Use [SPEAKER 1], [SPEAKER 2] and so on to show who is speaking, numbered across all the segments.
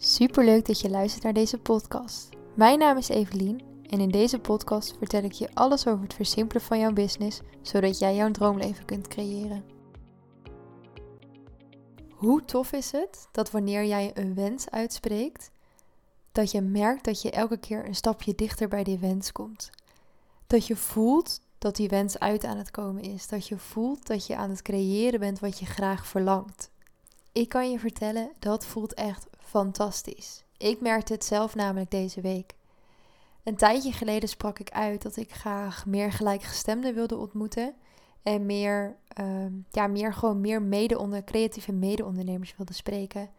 [SPEAKER 1] Superleuk dat je luistert naar deze podcast. Mijn naam is Evelien en in deze podcast vertel ik je alles over het versimpelen van jouw business, zodat jij jouw droomleven kunt creëren. Hoe tof is het dat wanneer jij een wens uitspreekt, dat je merkt dat je elke keer een stapje dichter bij die wens komt. Dat je voelt dat die wens uit aan het komen is. Dat je voelt dat je aan het creëren bent wat je graag verlangt. Ik kan je vertellen, dat voelt echt fantastisch. Ik merkte het zelf namelijk deze week. Een tijdje geleden sprak ik uit dat ik graag meer gelijkgestemden wilde ontmoeten. En meer, ehm, ja, meer gewoon meer mede onder, creatieve mede-ondernemers wilde spreken.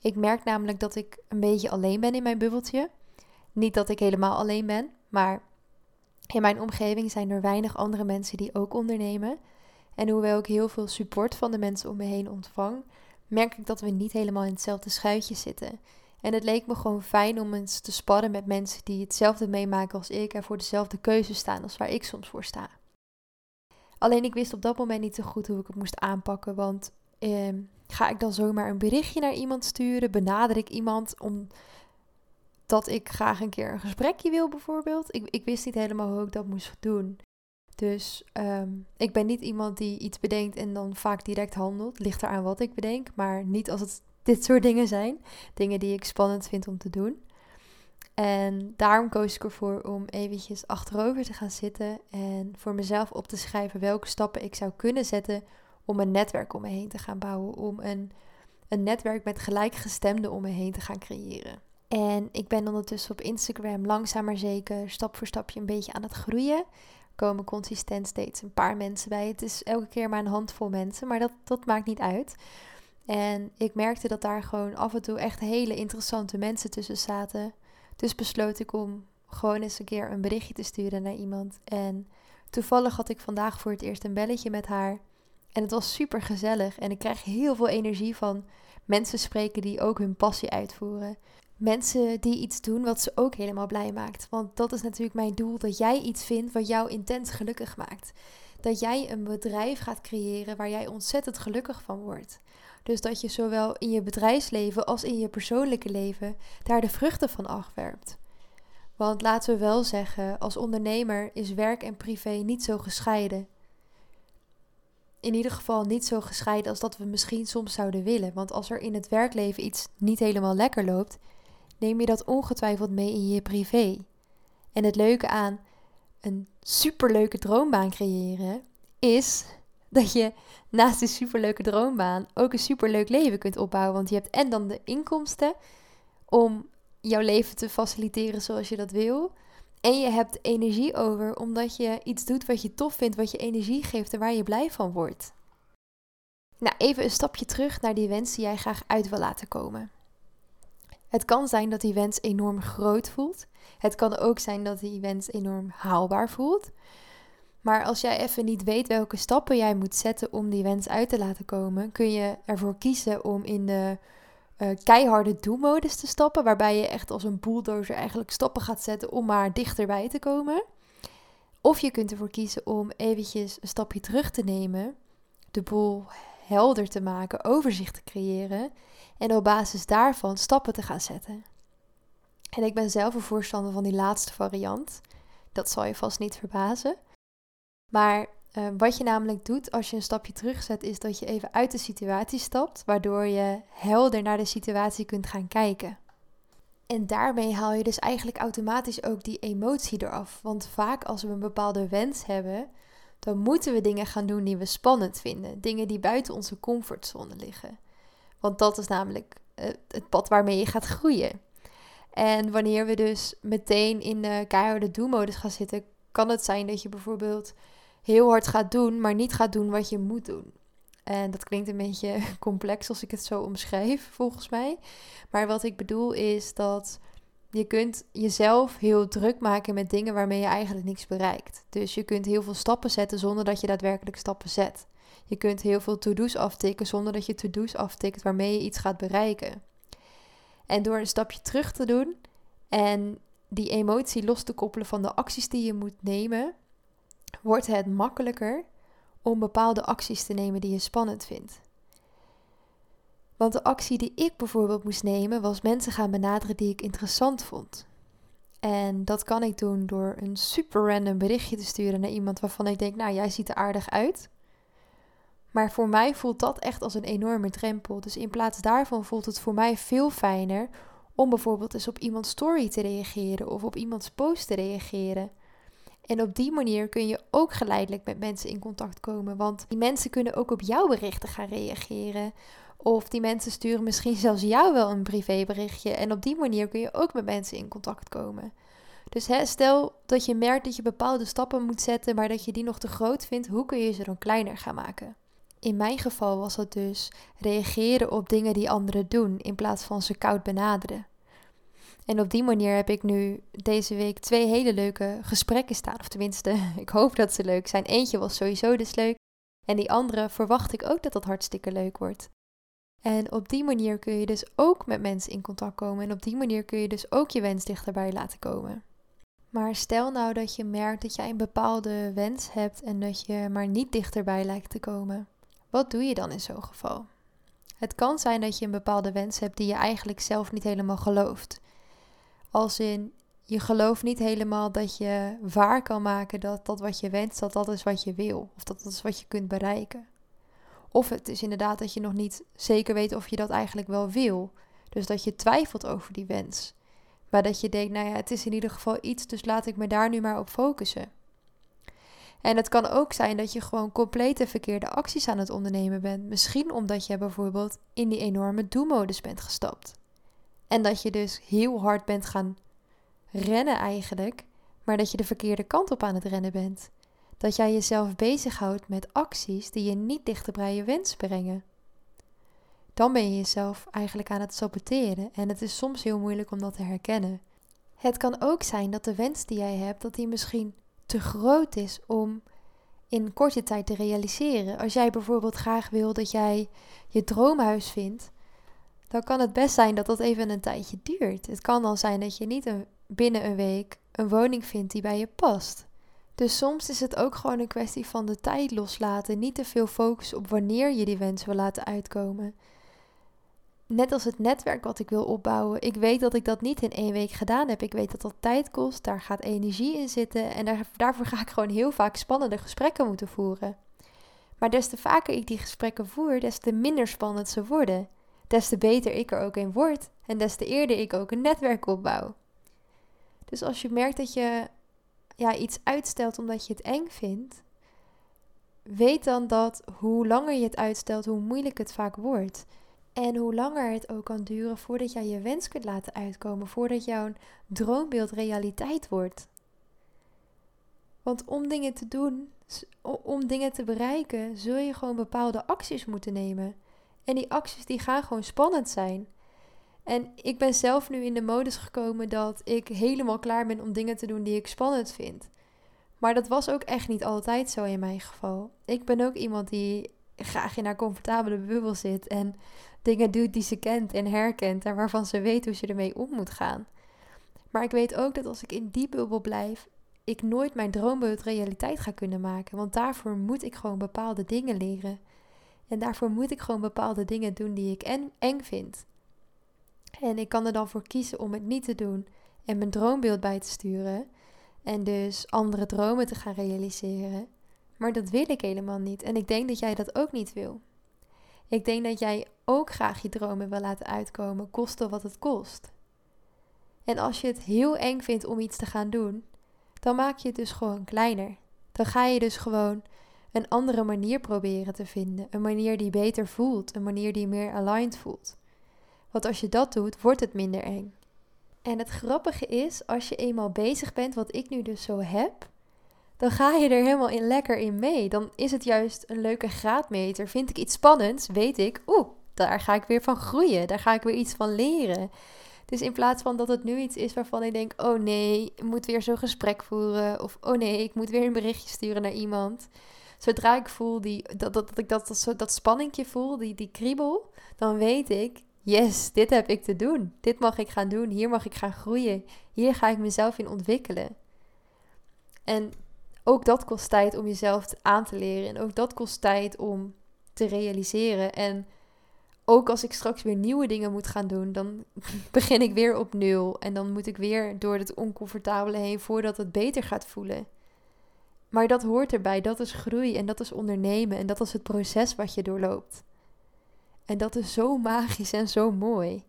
[SPEAKER 1] Ik merk namelijk dat ik een beetje alleen ben in mijn bubbeltje. Niet dat ik helemaal alleen ben, maar in mijn omgeving zijn er weinig andere mensen die ook ondernemen. En hoewel ik heel veel support van de mensen om me heen ontvang, merk ik dat we niet helemaal in hetzelfde schuitje zitten. En het leek me gewoon fijn om eens te sparren met mensen die hetzelfde meemaken als ik en voor dezelfde keuze staan als waar ik soms voor sta. Alleen ik wist op dat moment niet zo goed hoe ik het moest aanpakken, want eh, ga ik dan zomaar een berichtje naar iemand sturen? Benader ik iemand omdat ik graag een keer een gesprekje wil bijvoorbeeld? Ik, ik wist niet helemaal hoe ik dat moest doen. Dus ehm, ik ben niet iemand die iets bedenkt en dan vaak direct handelt. Ligt eraan wat ik bedenk, maar niet als het dit soort dingen zijn. Dingen die ik spannend vind om te doen. En daarom koos ik ervoor om eventjes achterover te gaan zitten en voor mezelf op te schrijven welke stappen ik zou kunnen zetten om een netwerk om me heen te gaan bouwen. Om een, een netwerk met gelijkgestemden om me heen te gaan creëren. En ik ben ondertussen op Instagram langzaam maar zeker stap voor stapje een beetje aan het groeien komen consistent steeds een paar mensen bij. Het is elke keer maar een handvol mensen, maar dat, dat maakt niet uit. En ik merkte dat daar gewoon af en toe echt hele interessante mensen tussen zaten. Dus besloot ik om gewoon eens een keer een berichtje te sturen naar iemand. En toevallig had ik vandaag voor het eerst een belletje met haar. En het was super gezellig. En ik krijg heel veel energie van mensen spreken die ook hun passie uitvoeren mensen die iets doen wat ze ook helemaal blij maakt. Want dat is natuurlijk mijn doel: dat jij iets vindt wat jou intens gelukkig maakt. Dat jij een bedrijf gaat creëren waar jij ontzettend gelukkig van wordt. Dus dat je zowel in je bedrijfsleven als in je persoonlijke leven daar de vruchten van afwerpt. Want laten we wel zeggen, als ondernemer is werk en privé niet zo gescheiden. In ieder geval niet zo gescheiden als dat we misschien soms zouden willen. Want als er in het werkleven iets niet helemaal lekker loopt, neem je dat ongetwijfeld mee in je privé. En het leuke aan een superleuke droombaan creëren is dat je naast die superleuke droombaan ook een superleuk leven kunt opbouwen. Want je hebt en dan de inkomsten om jouw leven te faciliteren zoals je dat wil. En je hebt energie over omdat je iets doet wat je tof vindt, wat je energie geeft en waar je blij van wordt. Nou, even een stapje terug naar die wens die jij graag uit wil laten komen. Het kan zijn dat die wens enorm groot voelt. Het kan ook zijn dat die wens enorm haalbaar voelt. Maar als jij even niet weet welke stappen jij moet zetten om die wens uit te laten komen, kun je ervoor kiezen om in de uh, keiharde do-modus te stappen, waarbij je echt als een bulldozer eigenlijk stappen gaat zetten om maar dichterbij te komen. Of je kunt ervoor kiezen om eventjes een stapje terug te nemen, de boel helder te maken, overzicht te creëren en op basis daarvan stappen te gaan zetten. En ik ben zelf een voorstander van die laatste variant. Dat zal je vast niet verbazen. Maar uh, wat je namelijk doet als je een stapje terugzet, is dat je even uit de situatie stapt, waardoor je helder naar de situatie kunt gaan kijken. En daarmee haal je dus eigenlijk automatisch ook die emotie eraf. Want vaak als we een bepaalde wens hebben, dan moeten we dingen gaan doen die we spannend vinden. Dingen die buiten onze comfortzone liggen. Want dat is namelijk eh, het pad waarmee je gaat groeien. En wanneer we dus meteen in de keiharde do-modus gaan zitten, kan het zijn dat je bijvoorbeeld heel hard gaat doen, maar niet gaat doen wat je moet doen. En dat klinkt een beetje complex als ik het zo omschrijf, volgens mij. Maar wat ik bedoel is dat je kunt jezelf heel druk maken met dingen waarmee je eigenlijk niks bereikt. Dus je kunt heel veel stappen zetten zonder dat je daadwerkelijk stappen zet. Je kunt heel veel to-do's aftikken zonder dat je to-do's aftikt waarmee je iets gaat bereiken. En door een stapje terug te doen en die emotie los te koppelen van de acties die je moet nemen, wordt het makkelijker om bepaalde acties te nemen die je spannend vindt. Want de actie die ik bijvoorbeeld moest nemen was mensen gaan benaderen die ik interessant vond. En dat kan ik doen door een super random berichtje te sturen naar iemand waarvan ik denk, nou jij ziet er aardig uit. Maar voor mij voelt dat echt als een enorme drempel. Dus in plaats daarvan voelt het voor mij veel fijner om bijvoorbeeld eens op iemands story te reageren of op iemands post te reageren. En op die manier kun je ook geleidelijk met mensen in contact komen. Want die mensen kunnen ook op jouw berichten gaan reageren. Of die mensen sturen misschien zelfs jou wel een privéberichtje. En op die manier kun je ook met mensen in contact komen. Dus hè, stel dat je merkt dat je bepaalde stappen moet zetten, maar dat je die nog te groot vindt, hoe kun je ze dan kleiner gaan maken? In mijn geval was dat dus reageren op dingen die anderen doen in plaats van ze koud benaderen. En op die manier heb ik nu deze week twee hele leuke gesprekken staan. Of tenminste, ik hoop dat ze leuk zijn. Eentje was sowieso dus leuk. En die andere verwacht ik ook dat dat hartstikke leuk wordt. En op die manier kun je dus ook met mensen in contact komen. En op die manier kun je dus ook je wens dichterbij laten komen. Maar stel nou dat je merkt dat jij een bepaalde wens hebt en dat je maar niet dichterbij lijkt te komen. Wat doe je dan in zo'n geval? Het kan zijn dat je een bepaalde wens hebt die je eigenlijk zelf niet helemaal gelooft. Als in, je gelooft niet helemaal dat je waar kan maken dat dat wat je wenst, dat dat is wat je wil. Of dat dat is wat je kunt bereiken. Of het is inderdaad dat je nog niet zeker weet of je dat eigenlijk wel wil. Dus dat je twijfelt over die wens. Maar dat je denkt, nou ja, het is in ieder geval iets, dus laat ik me daar nu maar op focussen. En het kan ook zijn dat je gewoon complete verkeerde acties aan het ondernemen bent. Misschien omdat je bijvoorbeeld in die enorme do-modus bent gestapt. En dat je dus heel hard bent gaan rennen eigenlijk, maar dat je de verkeerde kant op aan het rennen bent. Dat jij jezelf bezighoudt met acties die je niet dichter bij je wens brengen. Dan ben je jezelf eigenlijk aan het saboteren en het is soms heel moeilijk om dat te herkennen. Het kan ook zijn dat de wens die jij hebt, dat die misschien te groot is om in korte tijd te realiseren. Als jij bijvoorbeeld graag wil dat jij je droomhuis vindt, dan kan het best zijn dat dat even een tijdje duurt. Het kan al zijn dat je niet binnen een week een woning vindt die bij je past. Dus soms is het ook gewoon een kwestie van de tijd loslaten. Niet te veel focussen op wanneer je die wens wil laten uitkomen. Net als het netwerk wat ik wil opbouwen. Ik weet dat ik dat niet in één week gedaan heb. Ik weet dat dat tijd kost. Daar gaat energie in zitten. En daar, daarvoor ga ik gewoon heel vaak spannende gesprekken moeten voeren. Maar des te vaker ik die gesprekken voer, des te minder spannend ze worden des te beter ik er ook in word en des te eerder ik ook een netwerk opbouw. Dus als je merkt dat je ja, iets uitstelt omdat je het eng vindt, weet dan dat hoe langer je het uitstelt, hoe moeilijk het vaak wordt. En hoe langer het ook kan duren voordat jij je wens kunt laten uitkomen, voordat jouw droombeeld realiteit wordt. Want om dingen te doen, om dingen te bereiken, zul je gewoon bepaalde acties moeten nemen. En die acties die gaan gewoon spannend zijn. En ik ben zelf nu in de modus gekomen dat ik helemaal klaar ben om dingen te doen die ik spannend vind. Maar dat was ook echt niet altijd zo in mijn geval. Ik ben ook iemand die graag in haar comfortabele bubbel zit en dingen doet die ze kent en herkent en waarvan ze weet hoe ze ermee om moet gaan. Maar ik weet ook dat als ik in die bubbel blijf, ik nooit mijn droombeeld realiteit ga kunnen maken. Want daarvoor moet ik gewoon bepaalde dingen leren. En daarvoor moet ik gewoon bepaalde dingen doen die ik en eng vind. En ik kan er dan voor kiezen om het niet te doen en mijn droombeeld bij te sturen. En dus andere dromen te gaan realiseren. Maar dat wil ik helemaal niet. En ik denk dat jij dat ook niet wil. Ik denk dat jij ook graag je dromen wil laten uitkomen, koste wat het kost. En als je het heel eng vindt om iets te gaan doen, dan maak je het dus gewoon kleiner. Dan ga je dus gewoon een andere manier proberen te vinden. Een manier die beter voelt, een manier die meer aligned voelt. Want als je dat doet, wordt het minder eng. En het grappige is, als je eenmaal bezig bent, wat ik nu dus zo heb, dan ga je er helemaal in lekker in mee. Dan is het juist een leuke graadmeter. Vind ik iets spannends, weet ik, oeh, daar ga ik weer van groeien. Daar ga ik weer iets van leren. Dus in plaats van dat het nu iets is waarvan ik denk: oh nee, ik moet weer zo'n gesprek voeren. Of oh nee, ik moet weer een berichtje sturen naar iemand zodra ik voel die, dat, dat, dat ik dat, dat, dat spanningje voel, die, die kriebel, dan weet ik, yes, dit heb ik te doen. Dit mag ik gaan doen. Hier mag ik gaan groeien. Hier ga ik mezelf in ontwikkelen. En ook dat kost tijd om jezelf aan te leren. En ook dat kost tijd om te realiseren. En ook als ik straks weer nieuwe dingen moet gaan doen, dan begin ik weer op nul. En dan moet ik weer door het oncomfortabele heen voordat het beter gaat voelen. Maar dat hoort erbij, dat is groei en dat is ondernemen en dat is het proces wat je doorloopt. En dat is zo magisch en zo mooi.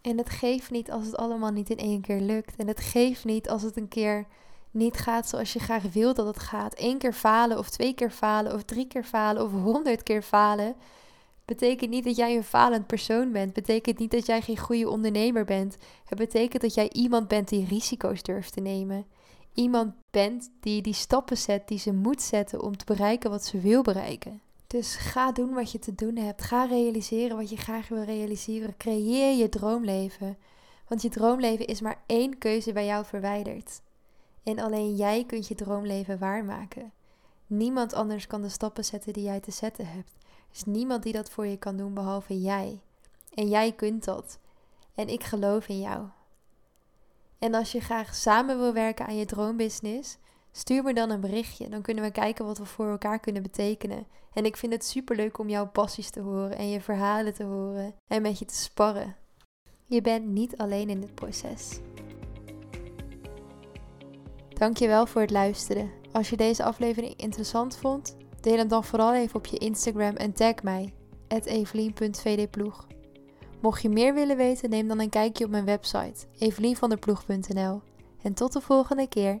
[SPEAKER 1] En het geeft niet als het allemaal niet in één keer lukt. En het geeft niet als het een keer niet gaat zoals je graag wil dat het gaat. Eén keer falen of twee keer falen of drie keer falen of honderd keer falen. Betekent niet dat jij een falend persoon bent. Betekent niet dat jij geen goede ondernemer bent. Het betekent dat jij iemand bent die risico's durft te nemen. Iemand bent die die stappen zet die ze moet zetten om te bereiken wat ze wil bereiken. Dus ga doen wat je te doen hebt. Ga realiseren wat je graag wil realiseren. Creëer je droomleven. Want je droomleven is maar één keuze bij jou verwijderd. En alleen jij kunt je droomleven waarmaken. Niemand anders kan de stappen zetten die jij te zetten hebt. Er is niemand die dat voor je kan doen behalve jij. En jij kunt dat. En ik geloof in jou. En als je graag samen wil werken aan je droombusiness, stuur me dan een berichtje. Dan kunnen we kijken wat we voor elkaar kunnen betekenen. En ik vind het superleuk om jouw passies te horen en je verhalen te horen en met je te sparren. Je bent niet alleen in dit proces. Dankjewel voor het luisteren. Als je deze aflevering interessant vond, deel hem dan vooral even op je Instagram en tag mij, evelien.vdploeg. Mocht je meer willen weten, neem dan een kijkje op mijn website, evelienvanderploeg.nl. En tot de volgende keer.